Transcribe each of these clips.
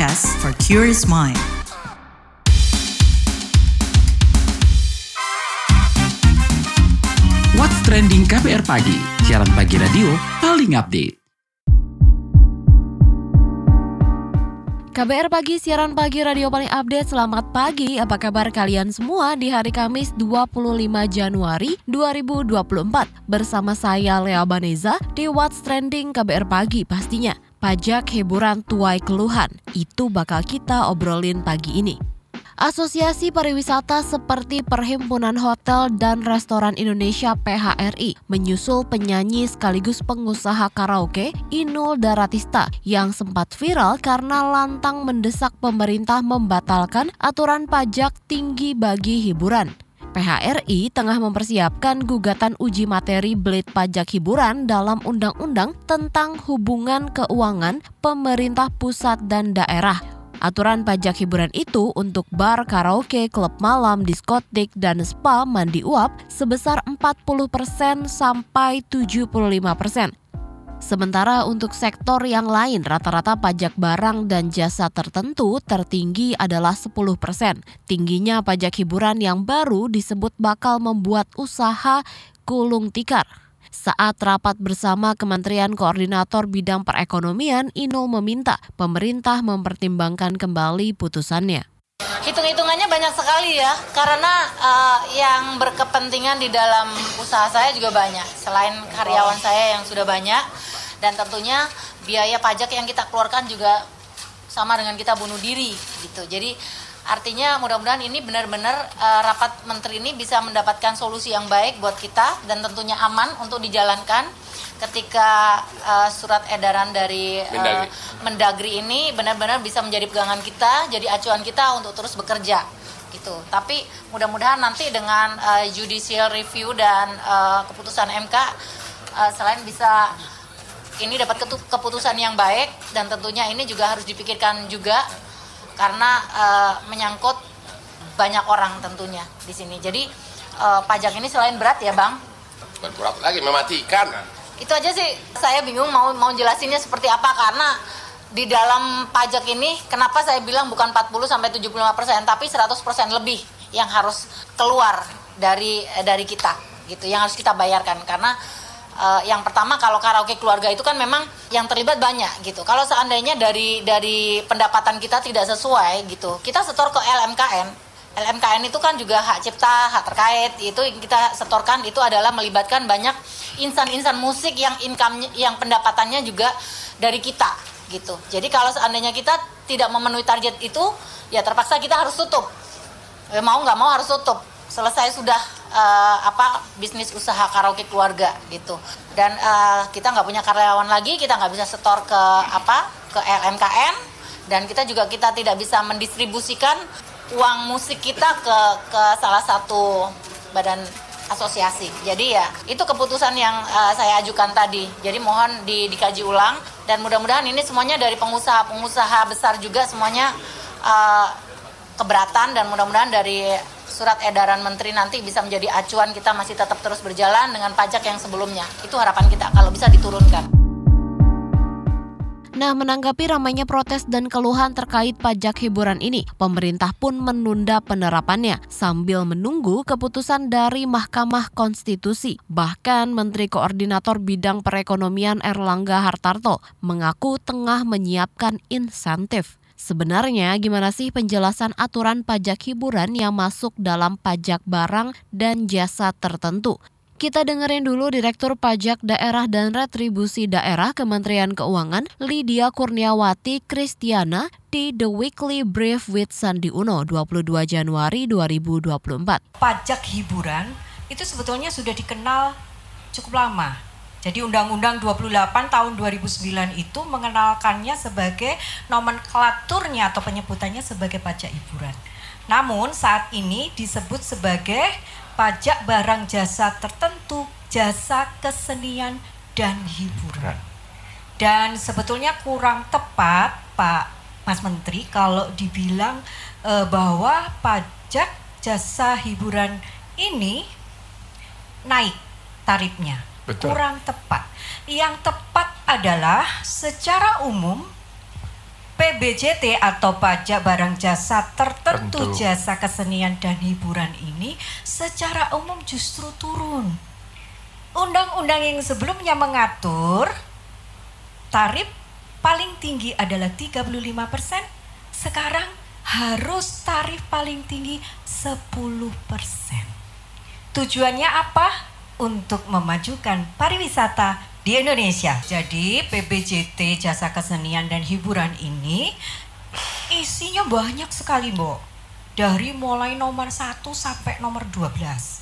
podcast for curious mind. What's Trending KBR Pagi, siaran pagi radio paling update. KBR Pagi, siaran pagi radio paling update. Selamat pagi, apa kabar kalian semua di hari Kamis 25 Januari 2024? Bersama saya Lea Baneza di What's Trending KBR Pagi pastinya. Pajak hiburan tuai keluhan, itu bakal kita obrolin pagi ini. Asosiasi Pariwisata seperti Perhimpunan Hotel dan Restoran Indonesia PHRI menyusul penyanyi sekaligus pengusaha karaoke Inul Daratista yang sempat viral karena lantang mendesak pemerintah membatalkan aturan pajak tinggi bagi hiburan. PHRI tengah mempersiapkan gugatan uji materi blade pajak hiburan dalam undang-undang tentang hubungan keuangan pemerintah pusat dan daerah Aturan pajak hiburan itu untuk bar, karaoke, klub malam, diskotik, dan spa mandi uap sebesar 40% sampai 75%. Sementara untuk sektor yang lain, rata-rata pajak barang dan jasa tertentu tertinggi adalah 10%. Tingginya pajak hiburan yang baru disebut bakal membuat usaha gulung tikar. Saat rapat bersama Kementerian Koordinator Bidang Perekonomian, Inul meminta pemerintah mempertimbangkan kembali putusannya. Hitung-hitungannya banyak sekali ya, karena uh, yang berkepentingan di dalam usaha saya juga banyak. Selain karyawan saya yang sudah banyak, dan tentunya biaya pajak yang kita keluarkan juga sama dengan kita bunuh diri gitu. Jadi Artinya mudah-mudahan ini benar-benar uh, rapat menteri ini bisa mendapatkan solusi yang baik buat kita dan tentunya aman untuk dijalankan ketika uh, surat edaran dari uh, Mendagri. Mendagri ini benar-benar bisa menjadi pegangan kita, jadi acuan kita untuk terus bekerja gitu. Tapi mudah-mudahan nanti dengan uh, judicial review dan uh, keputusan MK uh, selain bisa ini dapat keputusan yang baik dan tentunya ini juga harus dipikirkan juga karena uh, menyangkut banyak orang tentunya di sini. Jadi uh, pajak ini selain berat ya bang? Berat lagi mematikan. Itu aja sih saya bingung mau mau jelasinnya seperti apa karena di dalam pajak ini kenapa saya bilang bukan 40 sampai 75 persen tapi 100 persen lebih yang harus keluar dari dari kita gitu yang harus kita bayarkan karena uh, yang pertama kalau karaoke keluarga itu kan memang yang terlibat banyak gitu. Kalau seandainya dari dari pendapatan kita tidak sesuai gitu, kita setor ke LMKN. LMKN itu kan juga hak cipta, hak terkait itu kita setorkan itu adalah melibatkan banyak insan-insan musik yang income yang pendapatannya juga dari kita gitu. Jadi kalau seandainya kita tidak memenuhi target itu, ya terpaksa kita harus tutup. Ya, mau nggak mau harus tutup. Selesai sudah uh, apa bisnis usaha karaoke keluarga gitu dan uh, kita nggak punya karyawan lagi kita nggak bisa setor ke apa ke LMKN dan kita juga kita tidak bisa mendistribusikan uang musik kita ke ke salah satu badan asosiasi. Jadi ya itu keputusan yang uh, saya ajukan tadi. Jadi mohon di, dikaji ulang dan mudah-mudahan ini semuanya dari pengusaha-pengusaha besar juga semuanya uh, keberatan dan mudah-mudahan dari surat edaran menteri nanti bisa menjadi acuan kita masih tetap terus berjalan dengan pajak yang sebelumnya. Itu harapan kita kalau bisa diturunkan. Nah, menanggapi ramainya protes dan keluhan terkait pajak hiburan ini, pemerintah pun menunda penerapannya sambil menunggu keputusan dari Mahkamah Konstitusi. Bahkan Menteri Koordinator Bidang Perekonomian Erlangga Hartarto mengaku tengah menyiapkan insentif Sebenarnya gimana sih penjelasan aturan pajak hiburan yang masuk dalam pajak barang dan jasa tertentu? Kita dengerin dulu Direktur Pajak Daerah dan Retribusi Daerah Kementerian Keuangan Lydia Kurniawati Kristiana di The Weekly Brief with Sandi Uno 22 Januari 2024. Pajak hiburan itu sebetulnya sudah dikenal cukup lama jadi Undang-Undang 28 tahun 2009 itu mengenalkannya sebagai nomenklaturnya atau penyebutannya sebagai pajak hiburan. Namun saat ini disebut sebagai pajak barang jasa tertentu, jasa kesenian dan hiburan. Dan sebetulnya kurang tepat Pak Mas Menteri kalau dibilang e, bahwa pajak jasa hiburan ini naik tarifnya Betul. kurang tepat. Yang tepat adalah secara umum PBJT atau pajak barang jasa tertentu Tentu. jasa kesenian dan hiburan ini secara umum justru turun. Undang-undang yang sebelumnya mengatur tarif paling tinggi adalah 35%, sekarang harus tarif paling tinggi 10%. Tujuannya apa? Untuk memajukan pariwisata di Indonesia. Jadi PBJT Jasa Kesenian dan Hiburan ini isinya banyak sekali, Mbok. Dari mulai nomor 1 sampai nomor 12.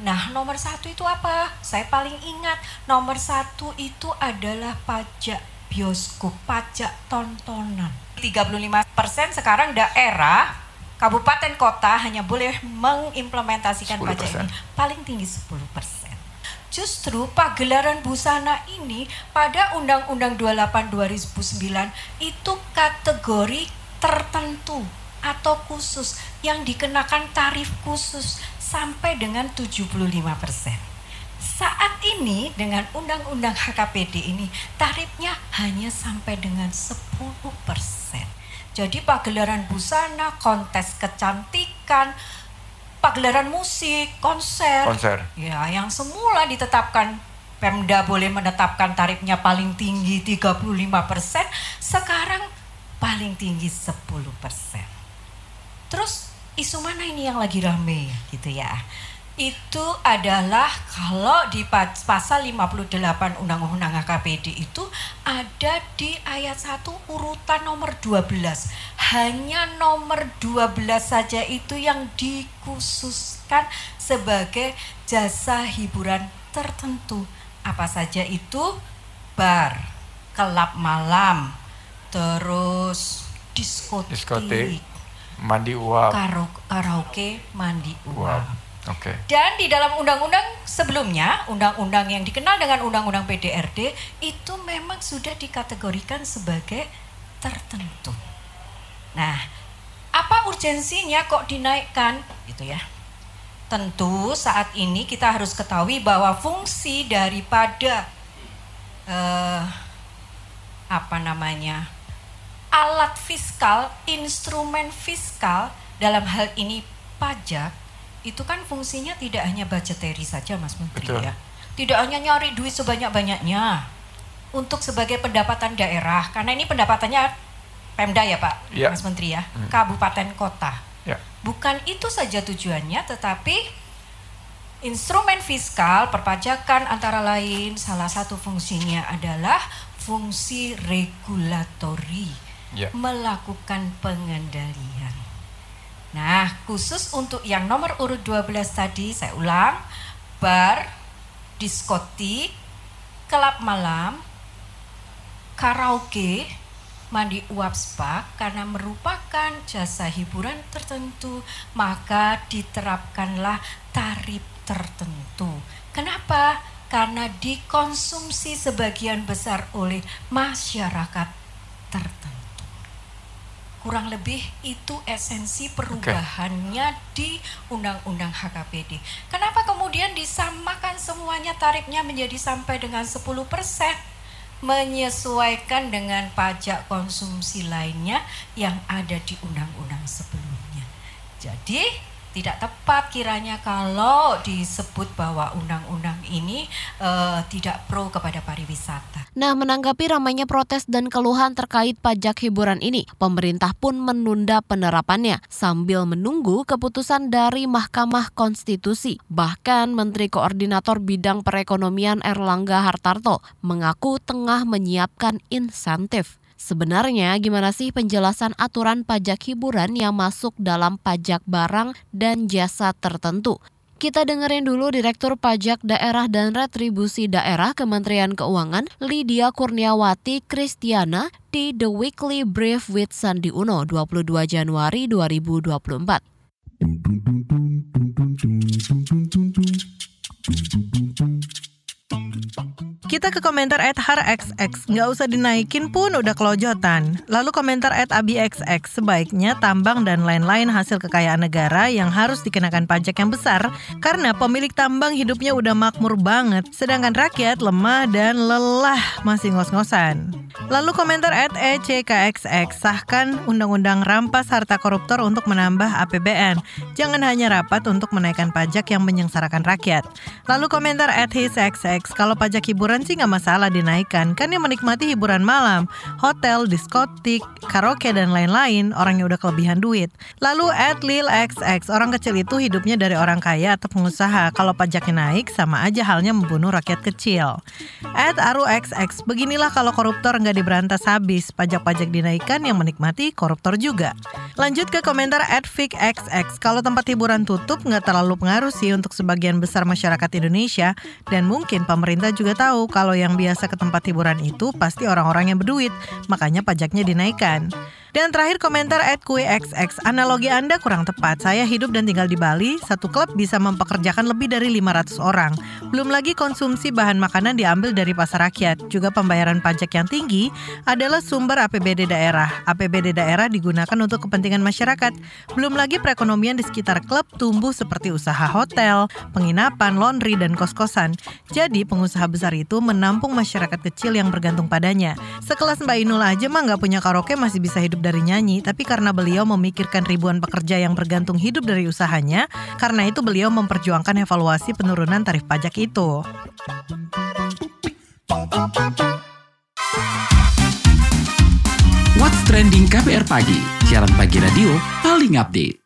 Nah, nomor satu itu apa? Saya paling ingat nomor satu itu adalah pajak bioskop, pajak tontonan. 35% sekarang daerah, kabupaten kota hanya boleh mengimplementasikan pajak 10%. ini. Paling tinggi 10%. Justru pagelaran busana ini pada Undang-Undang 28 2009 itu kategori tertentu atau khusus yang dikenakan tarif khusus sampai dengan 75%. Saat ini dengan Undang-Undang HKPD ini tarifnya hanya sampai dengan 10%. Jadi pagelaran busana, kontes kecantikan, pagelaran musik, konser, Konser. Ya, yang semula ditetapkan Pemda boleh menetapkan tarifnya paling tinggi 35%, sekarang paling tinggi 10%. Terus isu mana ini yang lagi rame gitu ya? Itu adalah kalau di pa- pasal 58 Undang-Undang HKPD itu ada di ayat 1 urutan nomor 12. Hanya nomor 12 saja itu yang dikhususkan sebagai jasa hiburan tertentu. Apa saja itu? Bar, kelab malam, terus diskotik, Diskotik. Mandi uap. karaoke, mandi Uap. uap. Oke. Dan di dalam undang-undang sebelumnya, undang-undang yang dikenal dengan undang-undang PDRD itu memang sudah dikategorikan sebagai tertentu. Nah, apa urgensinya kok dinaikkan gitu ya? Tentu saat ini kita harus ketahui bahwa fungsi daripada eh, apa namanya alat fiskal, instrumen fiskal dalam hal ini pajak itu kan fungsinya tidak hanya budgetary saja Mas Menteri Betul. ya. Tidak hanya nyari duit sebanyak-banyaknya untuk sebagai pendapatan daerah karena ini pendapatannya Pemda ya Pak Iya. Mas Menteri ya, kabupaten kota. Ya. Bukan itu saja tujuannya tetapi instrumen fiskal perpajakan antara lain salah satu fungsinya adalah fungsi regulatori Ya. melakukan pengendalian. Nah, khusus untuk yang nomor urut 12 tadi saya ulang, bar, diskotik, kelab malam, karaoke, mandi uap spa karena merupakan jasa hiburan tertentu, maka diterapkanlah tarif tertentu. Kenapa? Karena dikonsumsi sebagian besar oleh masyarakat tertentu. Kurang lebih itu esensi perubahannya di Undang-Undang HKPD. Kenapa kemudian disamakan semuanya tarifnya menjadi sampai dengan 10%? Menyesuaikan dengan pajak konsumsi lainnya yang ada di undang-undang sebelumnya. Jadi tidak tepat kiranya kalau disebut bahwa undang-undang ini eh, tidak pro kepada pariwisata. Nah, menanggapi ramainya protes dan keluhan terkait pajak hiburan ini, pemerintah pun menunda penerapannya sambil menunggu keputusan dari Mahkamah Konstitusi. Bahkan Menteri Koordinator Bidang Perekonomian Erlangga Hartarto mengaku tengah menyiapkan insentif. Sebenarnya gimana sih penjelasan aturan pajak hiburan yang masuk dalam pajak barang dan jasa tertentu? Kita dengerin dulu Direktur Pajak Daerah dan Retribusi Daerah Kementerian Keuangan Lydia Kurniawati Kristiana di The Weekly Brief with Sandi Uno 22 Januari 2024. Kita ke komentar at harxx, nggak usah dinaikin pun udah kelojotan. Lalu komentar at abixx, sebaiknya tambang dan lain-lain hasil kekayaan negara yang harus dikenakan pajak yang besar karena pemilik tambang hidupnya udah makmur banget, sedangkan rakyat lemah dan lelah masih ngos-ngosan. Lalu komentar at ECKXX, sahkan undang-undang rampas harta koruptor untuk menambah APBN. Jangan hanya rapat untuk menaikkan pajak yang menyengsarakan rakyat. Lalu komentar at HisXX, kalau pajak hiburan sih nggak masalah dinaikkan, kan yang menikmati hiburan malam, hotel, diskotik, karaoke, dan lain-lain, orang yang udah kelebihan duit. Lalu at LilXX, orang kecil itu hidupnya dari orang kaya atau pengusaha, kalau pajaknya naik sama aja halnya membunuh rakyat kecil. At AruXX, beginilah kalau koruptor nggak diberantas habis, pajak-pajak dinaikkan yang menikmati koruptor juga. Lanjut ke komentar at FigXX, kalau tempat hiburan tutup nggak terlalu pengaruh sih untuk sebagian besar masyarakat Indonesia, dan mungkin pemerintah juga tahu kalau yang biasa ke tempat hiburan itu pasti orang-orang yang berduit, makanya pajaknya dinaikkan. Dan terakhir komentar at analogi Anda kurang tepat. Saya hidup dan tinggal di Bali, satu klub bisa mempekerjakan lebih dari 500 orang. Belum lagi konsumsi bahan makanan diambil dari pasar rakyat. Juga pembayaran pajak yang tinggi adalah sumber APBD daerah. APBD daerah digunakan untuk kepentingan masyarakat. Belum lagi perekonomian di sekitar klub tumbuh seperti usaha hotel, penginapan, laundry, dan kos-kosan. Jadi pengusaha besar itu menampung masyarakat kecil yang bergantung padanya. Sekelas Mbak Inul aja mah nggak punya karaoke masih bisa hidup dari nyanyi, tapi karena beliau memikirkan ribuan pekerja yang bergantung hidup dari usahanya, karena itu beliau memperjuangkan evaluasi penurunan tarif pajak itu. What's Trending KPR Pagi, siaran pagi radio paling update.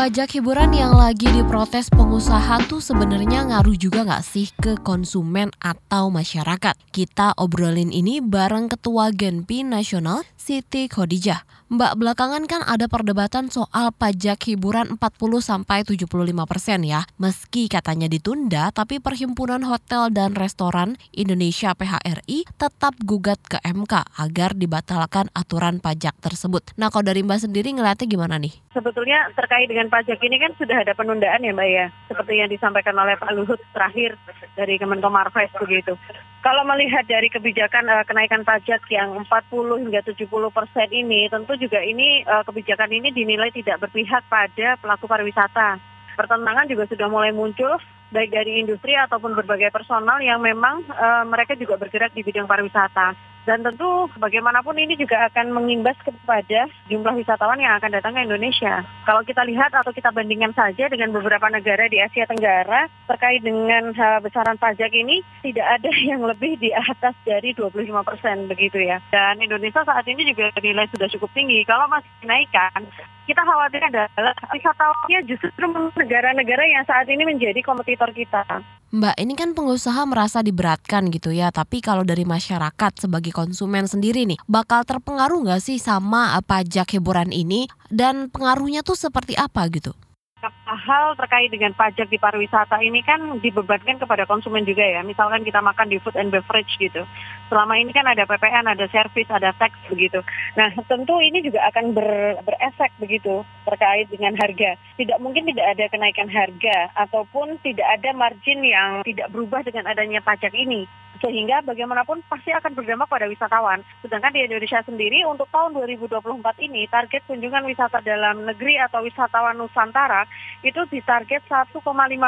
Pajak hiburan yang lagi diprotes pengusaha tuh sebenarnya ngaruh juga nggak sih ke konsumen atau masyarakat? Kita obrolin ini bareng Ketua Genpi Nasional Siti Khadijah. Mbak, belakangan kan ada perdebatan soal pajak hiburan 40 sampai 75 persen ya. Meski katanya ditunda, tapi Perhimpunan Hotel dan Restoran Indonesia PHRI tetap gugat ke MK agar dibatalkan aturan pajak tersebut. Nah, kalau dari Mbak sendiri ngeliatnya gimana nih? Sebetulnya terkait dengan pajak ini kan sudah ada penundaan ya Mbak ya, seperti yang disampaikan oleh Pak Luhut terakhir dari Kemenkomarves begitu. Kalau melihat dari kebijakan uh, kenaikan pajak yang 40 hingga 70 persen ini, tentu juga ini uh, kebijakan ini dinilai tidak berpihak pada pelaku pariwisata. Pertentangan juga sudah mulai muncul baik dari industri ataupun berbagai personal yang memang uh, mereka juga bergerak di bidang pariwisata. Dan tentu bagaimanapun ini juga akan mengimbas kepada jumlah wisatawan yang akan datang ke Indonesia. Kalau kita lihat atau kita bandingkan saja dengan beberapa negara di Asia Tenggara terkait dengan uh, besaran pajak ini tidak ada yang lebih di atas dari 25 persen begitu ya. Dan Indonesia saat ini juga nilai sudah cukup tinggi. Kalau masih dinaikkan, kita khawatir adalah wisatawannya justru negara-negara yang saat ini menjadi kompetitor kita. Mbak, ini kan pengusaha merasa diberatkan gitu ya, tapi kalau dari masyarakat sebagai konsumen sendiri nih, bakal terpengaruh nggak sih sama eh, pajak hiburan ini dan pengaruhnya tuh seperti apa gitu? Hal terkait dengan pajak di pariwisata ini kan dibebankan kepada konsumen juga ya. Misalkan kita makan di food and beverage gitu. Selama ini kan ada PPN, ada servis, ada tax begitu. Nah, tentu ini juga akan ber, berefek begitu terkait dengan harga. Tidak mungkin tidak ada kenaikan harga ataupun tidak ada margin yang tidak berubah dengan adanya pajak ini sehingga bagaimanapun pasti akan berdampak pada wisatawan. Sedangkan di Indonesia sendiri untuk tahun 2024 ini target kunjungan wisata dalam negeri atau wisatawan Nusantara itu ditarget 1,5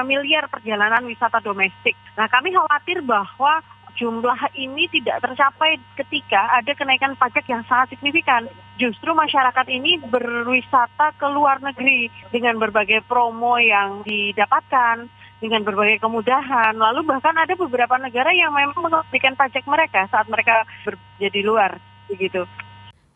miliar perjalanan wisata domestik. Nah kami khawatir bahwa jumlah ini tidak tercapai ketika ada kenaikan pajak yang sangat signifikan. Justru masyarakat ini berwisata ke luar negeri dengan berbagai promo yang didapatkan, dengan berbagai kemudahan. Lalu bahkan ada beberapa negara yang memang menghentikan pajak mereka saat mereka bekerja di luar, begitu.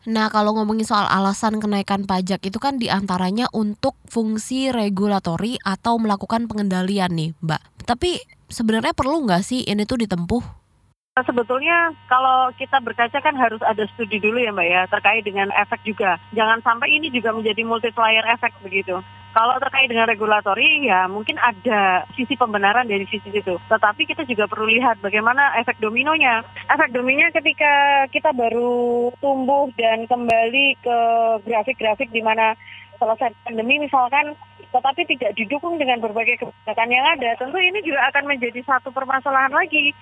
Nah, kalau ngomongin soal alasan kenaikan pajak itu kan di antaranya untuk fungsi regulatori atau melakukan pengendalian nih, Mbak. Tapi sebenarnya perlu nggak sih ini tuh ditempuh? Sebetulnya kalau kita berkaca kan harus ada studi dulu ya Mbak ya terkait dengan efek juga. Jangan sampai ini juga menjadi multiplier efek begitu. Kalau terkait dengan regulatori ya mungkin ada sisi pembenaran dari sisi itu. Tetapi kita juga perlu lihat bagaimana efek dominonya. Efek dominonya ketika kita baru tumbuh dan kembali ke grafik-grafik di mana selesai pandemi misalkan tetapi tidak didukung dengan berbagai kebijakan yang ada, tentu ini juga akan menjadi satu permasalahan lagi.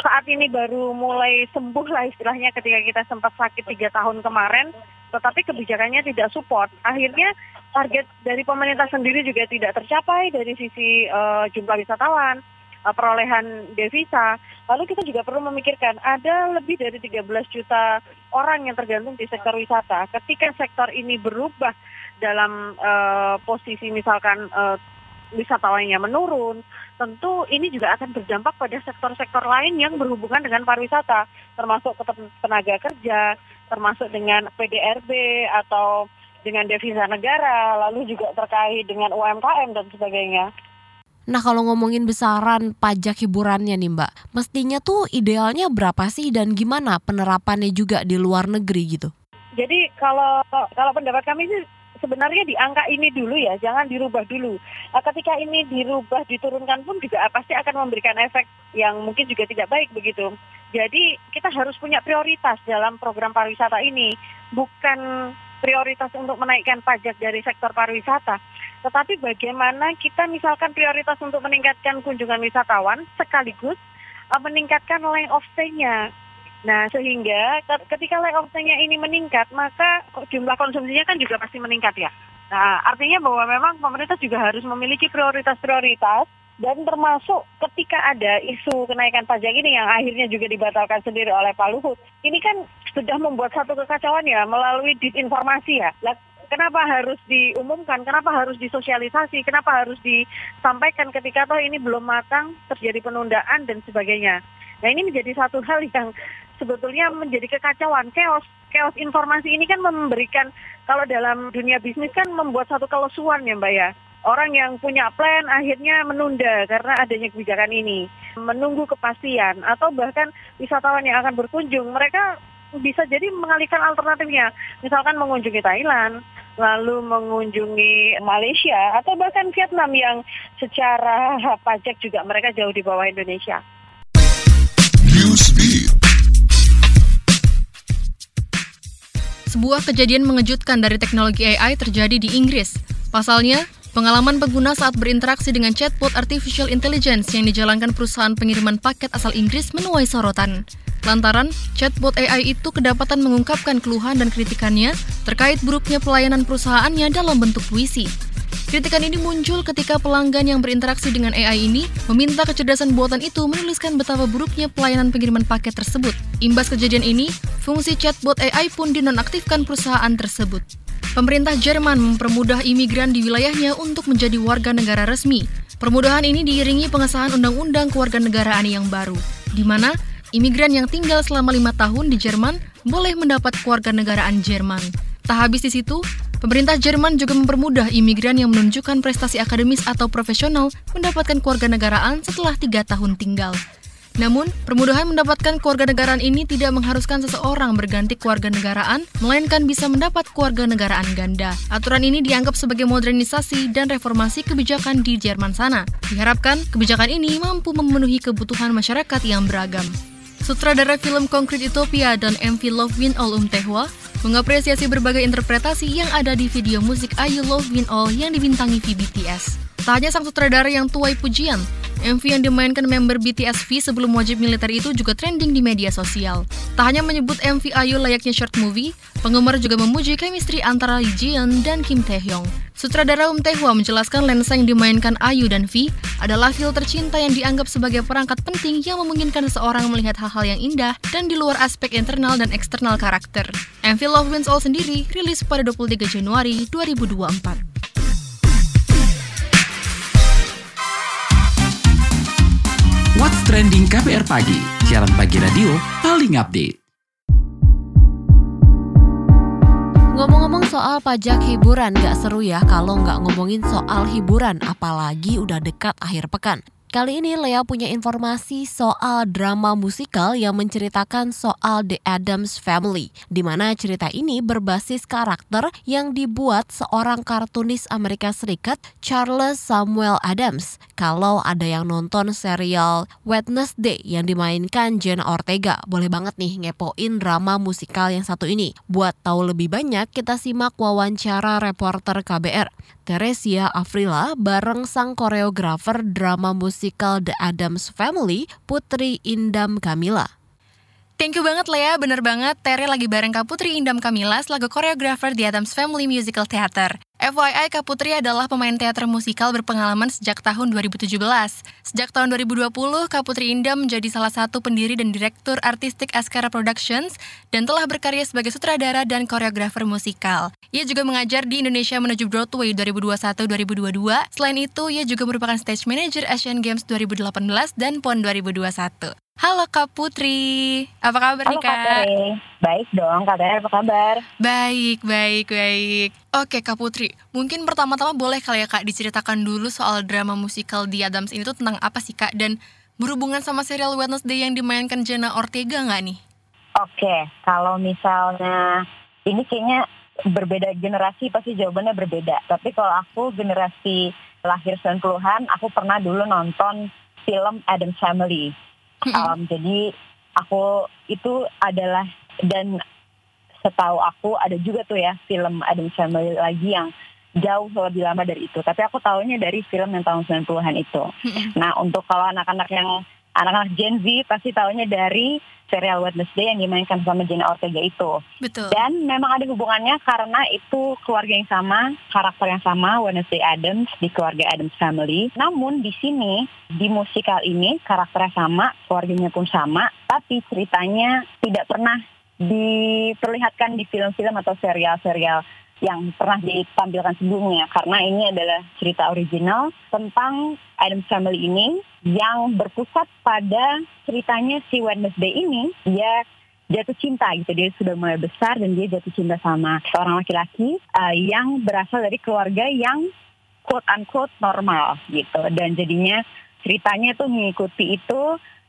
Saat ini baru mulai sembuh lah istilahnya ketika kita sempat sakit tiga tahun kemarin, tetapi kebijakannya tidak support. Akhirnya target dari pemerintah sendiri juga tidak tercapai dari sisi uh, jumlah wisatawan uh, perolehan devisa. Lalu kita juga perlu memikirkan ada lebih dari 13 juta orang yang tergantung di sektor wisata. Ketika sektor ini berubah dalam uh, posisi misalkan uh, wisatawannya menurun, tentu ini juga akan berdampak pada sektor-sektor lain yang berhubungan dengan pariwisata, termasuk tenaga kerja, termasuk dengan PDRB atau dengan devisa negara, lalu juga terkait dengan UMKM dan sebagainya. Nah kalau ngomongin besaran pajak hiburannya nih Mbak, mestinya tuh idealnya berapa sih dan gimana penerapannya juga di luar negeri gitu? Jadi kalau kalau pendapat kami sih sebenarnya di angka ini dulu ya, jangan dirubah dulu. Nah, ketika ini dirubah, diturunkan pun juga pasti akan memberikan efek yang mungkin juga tidak baik begitu. Jadi kita harus punya prioritas dalam program pariwisata ini, bukan prioritas untuk menaikkan pajak dari sektor pariwisata, tetapi bagaimana kita misalkan prioritas untuk meningkatkan kunjungan wisatawan sekaligus uh, meningkatkan length of stay-nya. Nah, sehingga ketika layout ini meningkat, maka jumlah konsumsinya kan juga pasti meningkat ya. Nah, artinya bahwa memang pemerintah juga harus memiliki prioritas-prioritas dan termasuk ketika ada isu kenaikan pajak ini yang akhirnya juga dibatalkan sendiri oleh Pak Luhut. Ini kan sudah membuat satu kekacauan ya melalui disinformasi ya. kenapa harus diumumkan, kenapa harus disosialisasi, kenapa harus disampaikan ketika toh ini belum matang, terjadi penundaan dan sebagainya. Nah ini menjadi satu hal yang sebetulnya menjadi kekacauan, chaos. Chaos informasi ini kan memberikan, kalau dalam dunia bisnis kan membuat satu kelesuan ya Mbak ya. Orang yang punya plan akhirnya menunda karena adanya kebijakan ini. Menunggu kepastian atau bahkan wisatawan yang akan berkunjung, mereka bisa jadi mengalihkan alternatifnya. Misalkan mengunjungi Thailand, lalu mengunjungi Malaysia atau bahkan Vietnam yang secara pajak juga mereka jauh di bawah Indonesia. Sebuah kejadian mengejutkan dari teknologi AI terjadi di Inggris. Pasalnya, pengalaman pengguna saat berinteraksi dengan chatbot artificial intelligence yang dijalankan perusahaan pengiriman paket asal Inggris menuai sorotan. Lantaran, chatbot AI itu kedapatan mengungkapkan keluhan dan kritikannya terkait buruknya pelayanan perusahaannya dalam bentuk puisi. Kritikan ini muncul ketika pelanggan yang berinteraksi dengan AI ini meminta kecerdasan buatan itu menuliskan betapa buruknya pelayanan pengiriman paket tersebut. Imbas kejadian ini, fungsi chatbot AI pun dinonaktifkan perusahaan tersebut. Pemerintah Jerman mempermudah imigran di wilayahnya untuk menjadi warga negara resmi. Permudahan ini diiringi pengesahan undang-undang kewarganegaraan yang baru, di mana imigran yang tinggal selama lima tahun di Jerman boleh mendapat kewarganegaraan Jerman. Tak habis di situ, Pemerintah Jerman juga mempermudah imigran yang menunjukkan prestasi akademis atau profesional mendapatkan kewarganegaraan setelah tiga tahun tinggal. Namun, permudahan mendapatkan kewarganegaraan ini tidak mengharuskan seseorang berganti kewarganegaraan, melainkan bisa mendapat kewarganegaraan ganda. Aturan ini dianggap sebagai modernisasi dan reformasi kebijakan di Jerman sana. Diharapkan, kebijakan ini mampu memenuhi kebutuhan masyarakat yang beragam. Sutradara film Concrete Utopia dan MV Love Win All Um Tehwa mengapresiasi berbagai interpretasi yang ada di video musik Ayu Love Win All yang dibintangi VBTS. Tak hanya sang sutradara yang tuai pujian, MV yang dimainkan member BTS V sebelum wajib militer itu juga trending di media sosial. Tak hanya menyebut MV Ayu layaknya short movie, penggemar juga memuji chemistry antara Lee Jian dan Kim Taehyung. Sutradara Um Tae-hwa menjelaskan lensa yang dimainkan Ayu dan V adalah filter cinta yang dianggap sebagai perangkat penting yang memungkinkan seseorang melihat hal-hal yang indah dan di luar aspek internal dan eksternal karakter. MV Love Wins All sendiri rilis pada 23 Januari 2024. Trending KPR Pagi, siaran pagi radio paling update. Ngomong-ngomong soal pajak hiburan, gak seru ya kalau nggak ngomongin soal hiburan, apalagi udah dekat akhir pekan. Kali ini Lea punya informasi soal drama musikal yang menceritakan soal The Adams Family, di mana cerita ini berbasis karakter yang dibuat seorang kartunis Amerika Serikat, Charles Samuel Adams. Kalau ada yang nonton serial Wednesday yang dimainkan Jenna Ortega, boleh banget nih ngepoin drama musikal yang satu ini. Buat tahu lebih banyak, kita simak wawancara reporter KBR. Teresia Afrila bareng sang koreografer drama musikal The Adams Family, Putri Indam Kamila. Thank you banget Lea, bener banget Terry lagi bareng Kak Putri Indam Kamila selaku koreografer di Adams Family Musical Theater. FYI, Kak Putri adalah pemain teater musikal berpengalaman sejak tahun 2017. Sejak tahun 2020, Kak Putri Indam menjadi salah satu pendiri dan direktur artistik Askara Productions dan telah berkarya sebagai sutradara dan koreografer musikal. Ia juga mengajar di Indonesia menuju Broadway 2021-2022. Selain itu, ia juga merupakan stage manager Asian Games 2018 dan PON 2021. Halo Kak Putri, apa kabar Halo nih Kak? Baik dong, Kak Tere apa kabar? Baik, baik, baik. Oke Kak Putri, mungkin pertama-tama boleh kali ya Kak diceritakan dulu soal drama musikal di Adams ini tuh tentang apa sih Kak? Dan berhubungan sama serial Wednesday yang dimainkan Jenna Ortega nggak nih? Oke, kalau misalnya ini kayaknya berbeda generasi pasti jawabannya berbeda. Tapi kalau aku generasi lahir 90-an, aku pernah dulu nonton film Adams Family. Um, jadi aku itu adalah dan setahu aku ada juga tuh ya film Adams Family lagi yang jauh lebih lama dari itu. Tapi aku tahunya dari film yang tahun 90-an itu. Nah, untuk kalau anak-anak yang anak-anak Gen Z pasti tahunya dari serial Wednesday yang dimainkan sama Jenna Ortega itu. Betul. Dan memang ada hubungannya karena itu keluarga yang sama, karakter yang sama, Wednesday Adams di keluarga Adams Family. Namun di sini, di musikal ini karakternya sama, keluarganya pun sama, tapi ceritanya tidak pernah diperlihatkan di film-film atau serial-serial yang pernah ditampilkan sebelumnya. Karena ini adalah cerita original tentang Adams Family ini yang berpusat pada ceritanya si Wednesday ini dia jatuh cinta gitu. Dia sudah mulai besar dan dia jatuh cinta sama seorang laki-laki uh, yang berasal dari keluarga yang quote unquote normal gitu. Dan jadinya ceritanya tuh mengikuti itu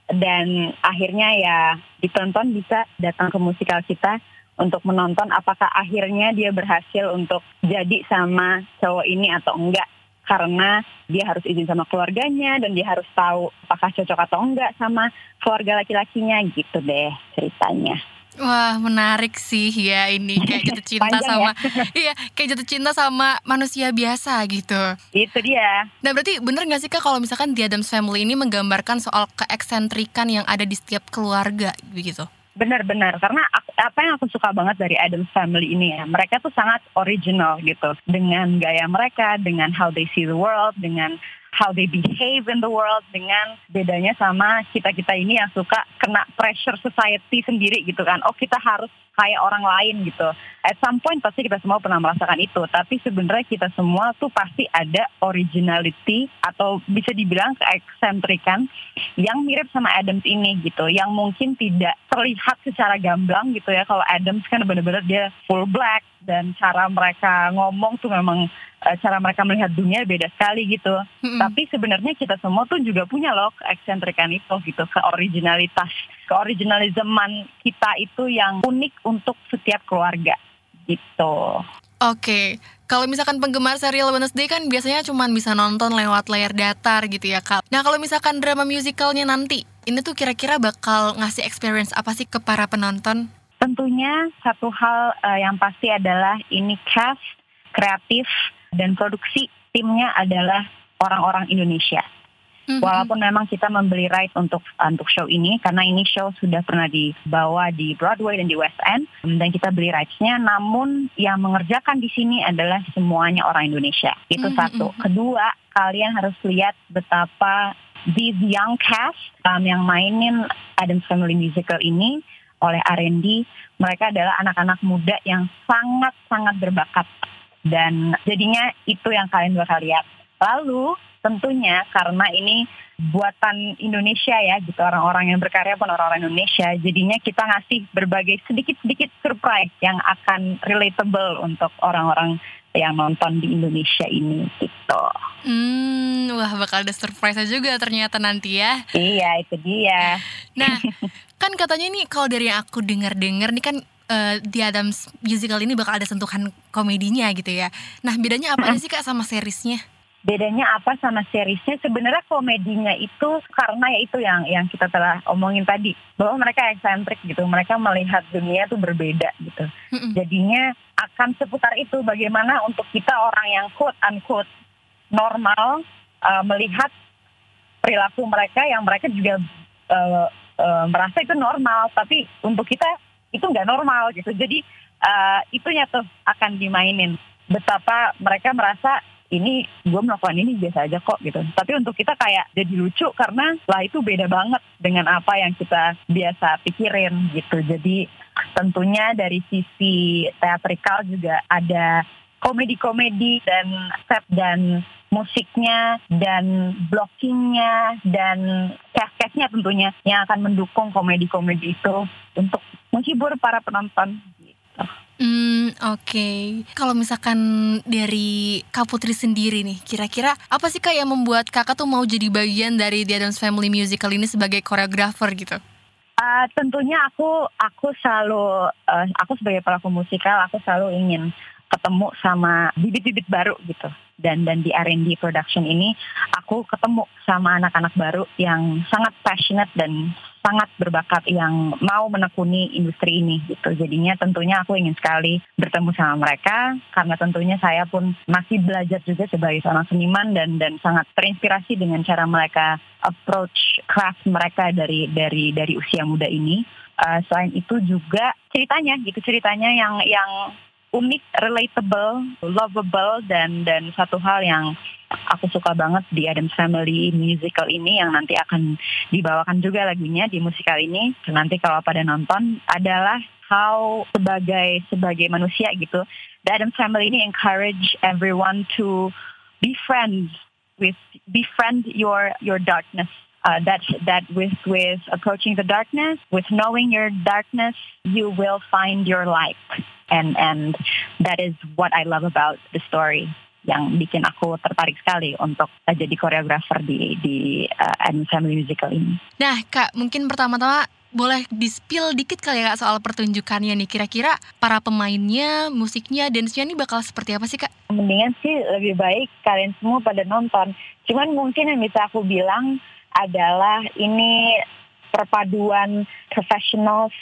dan akhirnya ya ditonton bisa datang ke musikal kita untuk menonton apakah akhirnya dia berhasil untuk jadi sama cowok ini atau enggak karena dia harus izin sama keluarganya dan dia harus tahu apakah cocok atau enggak sama keluarga laki-lakinya gitu deh ceritanya. Wah menarik sih ya ini kayak jatuh cinta Panjang ya? sama iya kayak jatuh cinta sama manusia biasa gitu. Itu dia. Nah berarti bener gak sih kak kalau misalkan The Addams Family ini menggambarkan soal keeksentrikan yang ada di setiap keluarga begitu? Benar-benar karena apa yang aku suka banget dari Adams Family ini ya, mereka tuh sangat original gitu. Dengan gaya mereka, dengan how they see the world, dengan how they behave in the world, dengan bedanya sama kita-kita ini yang suka kena pressure society sendiri gitu kan. Oh kita harus kayak orang lain gitu. At some point pasti kita semua pernah merasakan itu, tapi sebenarnya kita semua tuh pasti ada originality atau bisa dibilang keeksentrikan yang mirip sama Adams ini gitu, yang mungkin tidak terlihat secara gamblang gitu ya. Kalau Adams kan benar-benar dia full black dan cara mereka ngomong tuh memang cara mereka melihat dunia beda sekali gitu. Mm-mm. Tapi sebenarnya kita semua tuh juga punya loh keeksentrikan itu gitu, keoriginalitas, keoriginalisman kita itu yang unik untuk setiap keluarga gitu. Oke, kalau misalkan penggemar serial Wednesday kan biasanya cuma bisa nonton lewat layar datar gitu ya kak. Nah kalau misalkan drama musicalnya nanti, ini tuh kira-kira bakal ngasih experience apa sih ke para penonton? Tentunya satu hal eh, yang pasti adalah ini cast, kreatif, dan produksi timnya adalah orang-orang Indonesia. Mhm. Walaupun memang kita membeli right untuk untuk show ini karena ini show sudah pernah dibawa di Broadway dan di West End dan kita beli rights-nya namun yang mengerjakan di sini adalah semuanya orang Indonesia. Itu Mhm, satu. Kedua, kalian harus lihat betapa these young cast um, yang mainin Adams Family Musical ini oleh R&D, mereka adalah anak-anak muda yang sangat-sangat berbakat dan jadinya itu yang kalian bakal lihat. Lalu tentunya karena ini buatan Indonesia ya gitu orang-orang yang berkarya pun orang-orang Indonesia jadinya kita ngasih berbagai sedikit-sedikit surprise yang akan relatable untuk orang-orang yang nonton di Indonesia ini gitu. Hmm, wah bakal ada surprise juga ternyata nanti ya. Iya itu dia. Nah, kan katanya nih kalau dari yang aku dengar-dengar nih kan The Adams Musical ini bakal ada sentuhan komedinya gitu ya. Nah, bedanya apa aja sih Kak sama seriesnya? bedanya apa sama seriesnya sebenarnya komedinya itu karena ya itu yang yang kita telah omongin tadi bahwa mereka eksentrik gitu mereka melihat dunia itu berbeda gitu Mm-mm. jadinya akan seputar itu bagaimana untuk kita orang yang quote unquote normal uh, melihat perilaku mereka yang mereka juga uh, eh, merasa itu normal, tapi untuk kita itu nggak normal gitu. Jadi eh, itunya tuh akan dimainin. Betapa mereka merasa ini gue melakukan ini biasa aja kok gitu. Tapi untuk kita kayak jadi lucu karena lah itu beda banget dengan apa yang kita biasa pikirin gitu. Jadi tentunya dari sisi teatrikal juga ada komedi-komedi dan set dan musiknya dan blockingnya dan cast-castnya tentunya yang akan mendukung komedi-komedi itu untuk menghibur para penonton. Gitu. Hmm, oke. Kalau misalkan dari Kak Putri sendiri nih, kira-kira apa sih Kak yang membuat Kakak tuh mau jadi bagian dari The Addams Family Musical ini sebagai koreografer gitu? Uh, tentunya aku aku selalu uh, aku sebagai pelaku musikal aku selalu ingin ketemu sama bibit-bibit baru gitu. Dan dan di R&D production ini aku ketemu sama anak-anak baru yang sangat passionate dan sangat berbakat yang mau menekuni industri ini gitu. Jadinya tentunya aku ingin sekali bertemu sama mereka karena tentunya saya pun masih belajar juga sebagai seorang seniman dan dan sangat terinspirasi dengan cara mereka approach craft mereka dari dari dari usia muda ini. Uh, selain itu juga ceritanya gitu ceritanya yang yang unik, relatable, lovable dan dan satu hal yang aku suka banget di Adams Family musical ini yang nanti akan dibawakan juga lagunya di musikal ini. Nanti kalau pada nonton adalah how sebagai sebagai manusia gitu, the Adams Family ini encourage everyone to be friends with befriend your your darkness. Uh, that that with with approaching the darkness, with knowing your darkness, you will find your light and and that is what I love about the story yang bikin aku tertarik sekali untuk uh, jadi koreografer di di uh, Adams Family Musical ini. Nah, Kak, mungkin pertama-tama boleh di-spill dikit kali ya Kak soal pertunjukannya nih. Kira-kira para pemainnya, musiknya, dance-nya nih bakal seperti apa sih Kak? Mendingan sih lebih baik kalian semua pada nonton. Cuman mungkin yang bisa aku bilang adalah ini perpaduan professionals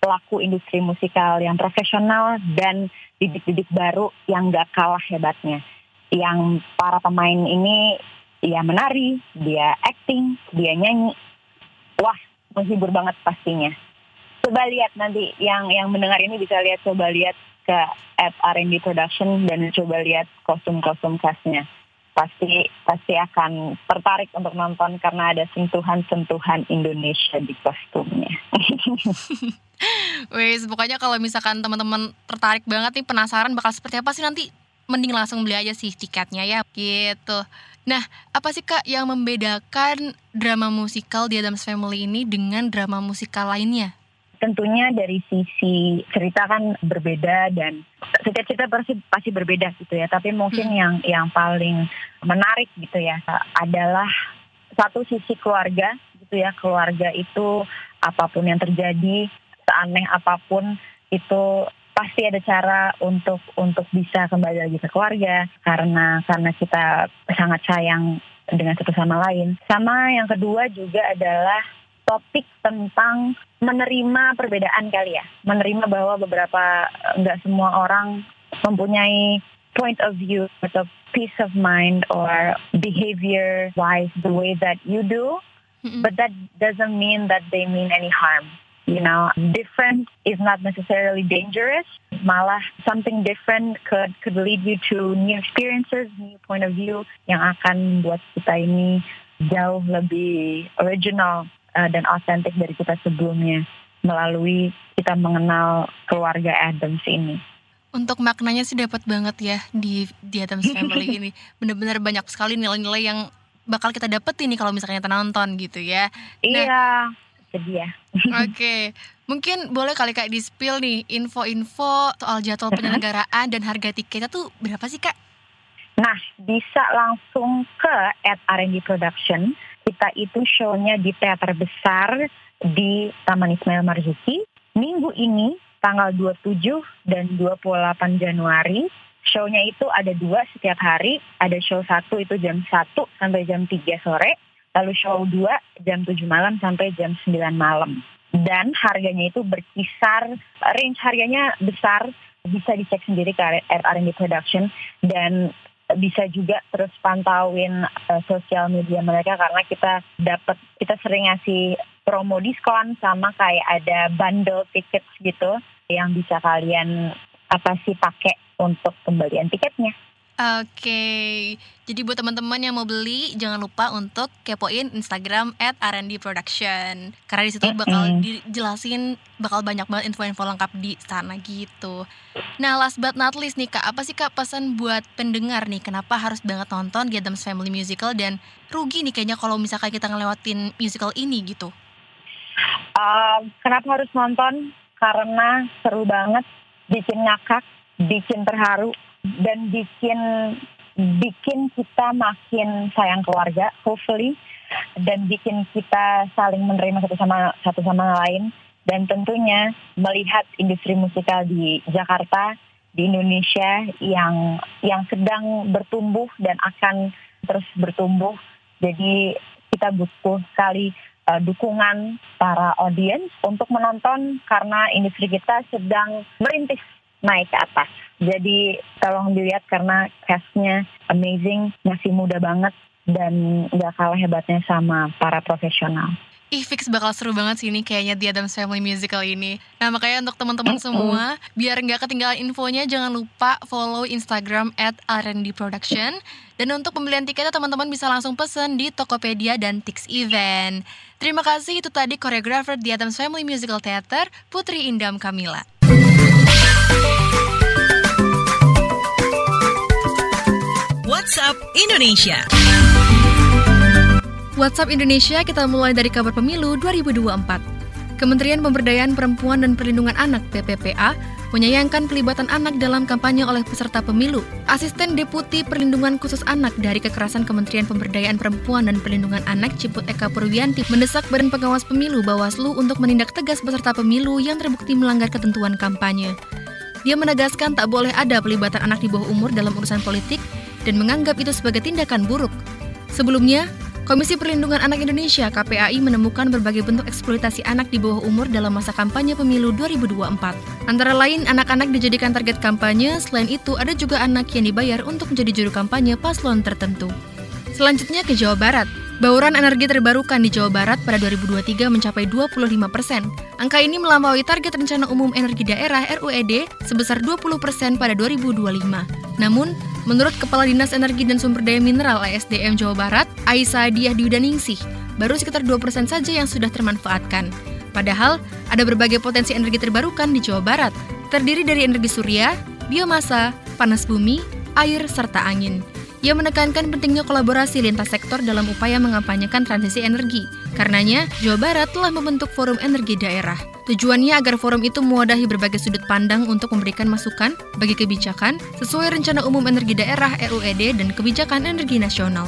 pelaku industri musikal yang profesional dan didik-didik baru yang gak kalah hebatnya. Yang para pemain ini ya menari, dia acting, dia nyanyi. Wah, menghibur banget pastinya. Coba lihat nanti yang yang mendengar ini bisa lihat coba lihat ke at R&D Production dan coba lihat kostum-kostum khasnya. Pasti pasti akan tertarik untuk nonton karena ada sentuhan-sentuhan Indonesia di kostumnya. Wes, pokoknya kalau misalkan teman-teman tertarik banget nih penasaran bakal seperti apa sih nanti mending langsung beli aja sih tiketnya ya gitu. Nah, apa sih Kak yang membedakan drama musikal di Adams Family ini dengan drama musikal lainnya? Tentunya dari sisi cerita kan berbeda dan setiap cerita pasti pasti berbeda gitu ya. Tapi mungkin hmm. yang yang paling menarik gitu ya adalah satu sisi keluarga gitu ya. Keluarga itu apa pun yang terjadi seaneh apa pun itu pasti ada cara untuk untuk bisa kembali lagi ke keluarga karena karena kita sangat sayang dengan satu sama lain. Sama yang kedua juga adalah topik tentang menerima perbedaan kali ya, menerima bahwa beberapa nggak semua orang mempunyai point of view atau peace of mind or behavior wise the way that you do, but that doesn't mean that they mean any harm. You know, different is not necessarily dangerous. Malah something different could could lead you to new experiences, new point of view yang akan buat kita ini jauh lebih original uh, dan authentic dari kita sebelumnya melalui kita mengenal keluarga Adams ini. Untuk maknanya sih dapat banget ya di di Adams Family ini. Benar-benar banyak sekali nilai-nilai yang bakal kita dapetin nih kalau misalnya kita nonton gitu ya. Nah, iya sedia. Oke, okay. mungkin boleh kali kak di spill nih info-info soal jadwal penyelenggaraan dan harga tiketnya tuh berapa sih kak? Nah, bisa langsung ke at R&D Production. Kita itu show-nya di teater besar di Taman Ismail Marzuki. Minggu ini tanggal 27 dan 28 Januari. Show-nya itu ada dua setiap hari. Ada show satu itu jam 1 sampai jam 3 sore lalu show 2 jam 7 malam sampai jam 9 malam. Dan harganya itu berkisar, range harganya besar, bisa dicek sendiri ke R&D Production dan bisa juga terus pantauin uh, sosial media mereka karena kita dapat kita sering ngasih promo diskon sama kayak ada bundle tickets gitu yang bisa kalian apa sih pakai untuk pembelian tiketnya. Oke, jadi buat teman-teman yang mau beli, jangan lupa untuk kepoin Instagram at R&D Production. Karena di situ bakal dijelasin, bakal banyak banget info-info lengkap di sana gitu. Nah, last but not least nih kak, apa sih kak pesan buat pendengar nih, kenapa harus banget nonton The Addams Family Musical dan rugi nih kayaknya kalau misalkan kita ngelewatin musical ini gitu. Um, kenapa harus nonton? Karena seru banget, bikin ngakak, bikin terharu, dan bikin bikin kita makin sayang keluarga, hopefully, dan bikin kita saling menerima satu sama satu sama lain, dan tentunya melihat industri musikal di Jakarta, di Indonesia yang yang sedang bertumbuh dan akan terus bertumbuh. Jadi kita butuh sekali uh, dukungan para audiens untuk menonton karena industri kita sedang merintis naik ke atas. Jadi tolong dilihat karena castnya amazing, masih muda banget dan nggak kalah hebatnya sama para profesional. Ih, fix bakal seru banget sih ini kayaknya The Addams Family Musical ini. Nah, makanya untuk teman-teman semua, biar nggak ketinggalan infonya, jangan lupa follow Instagram at R&D Production. Dan untuk pembelian tiketnya, teman-teman bisa langsung pesen di Tokopedia dan Tix Event. Terima kasih, itu tadi koreografer The Addams Family Musical Theater, Putri Indam Kamila. WhatsApp Indonesia. WhatsApp Indonesia kita mulai dari kabar pemilu 2024. Kementerian Pemberdayaan Perempuan dan Perlindungan Anak PPPA menyayangkan pelibatan anak dalam kampanye oleh peserta pemilu. Asisten Deputi Perlindungan Khusus Anak dari Kekerasan Kementerian Pemberdayaan Perempuan dan Perlindungan Anak Ciput Eka Purwianti mendesak Badan Pengawas Pemilu Bawaslu untuk menindak tegas peserta pemilu yang terbukti melanggar ketentuan kampanye. Dia menegaskan tak boleh ada pelibatan anak di bawah umur dalam urusan politik dan menganggap itu sebagai tindakan buruk. Sebelumnya, Komisi Perlindungan Anak Indonesia KPAI menemukan berbagai bentuk eksploitasi anak di bawah umur dalam masa kampanye pemilu 2024. Antara lain, anak-anak dijadikan target kampanye, selain itu ada juga anak yang dibayar untuk menjadi juru kampanye paslon tertentu. Selanjutnya ke Jawa Barat. Bauran energi terbarukan di Jawa Barat pada 2023 mencapai 25 persen. Angka ini melampaui target Rencana Umum Energi Daerah RUED sebesar 20 persen pada 2025. Namun, menurut Kepala Dinas Energi dan Sumber Daya Mineral ASDM Jawa Barat, Aisyah Diah Diudaningsih, baru sekitar 2 persen saja yang sudah termanfaatkan. Padahal, ada berbagai potensi energi terbarukan di Jawa Barat, terdiri dari energi surya, biomasa, panas bumi, air, serta angin. Ia menekankan pentingnya kolaborasi lintas sektor dalam upaya mengampanyekan transisi energi. Karenanya, Jawa Barat telah membentuk Forum Energi Daerah. Tujuannya agar forum itu mewadahi berbagai sudut pandang untuk memberikan masukan bagi kebijakan sesuai Rencana Umum Energi Daerah RUED dan Kebijakan Energi Nasional.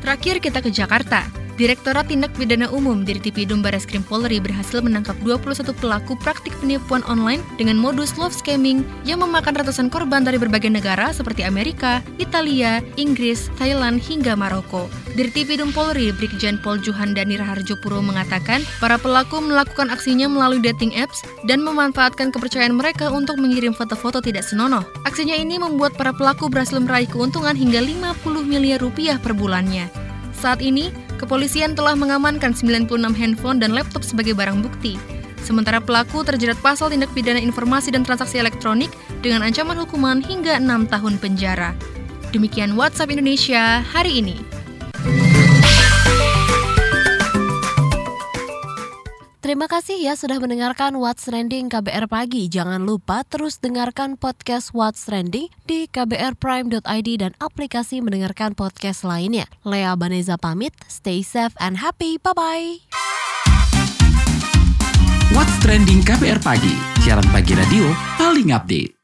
Terakhir kita ke Jakarta. Direktorat Tindak Pidana Umum Dirtipidum Barreskrim Polri berhasil menangkap 21 pelaku praktik penipuan online dengan modus love scamming yang memakan ratusan korban dari berbagai negara seperti Amerika, Italia, Inggris, Thailand, hingga Maroko. Dirtipidum Polri Brigjen Pol Juhandani Raharjo Puro mengatakan para pelaku melakukan aksinya melalui dating apps dan memanfaatkan kepercayaan mereka untuk mengirim foto-foto tidak senonoh. Aksinya ini membuat para pelaku berhasil meraih keuntungan hingga 50 miliar rupiah per bulannya. Saat ini, kepolisian telah mengamankan 96 handphone dan laptop sebagai barang bukti. Sementara pelaku terjerat pasal tindak pidana informasi dan transaksi elektronik dengan ancaman hukuman hingga 6 tahun penjara. Demikian WhatsApp Indonesia hari ini. Terima kasih ya sudah mendengarkan What's Trending KBR Pagi. Jangan lupa terus dengarkan podcast What's Trending di kbrprime.id dan aplikasi mendengarkan podcast lainnya. Lea Baneza pamit, stay safe and happy. Bye-bye. What's Trending KBR Pagi, siaran pagi radio paling update.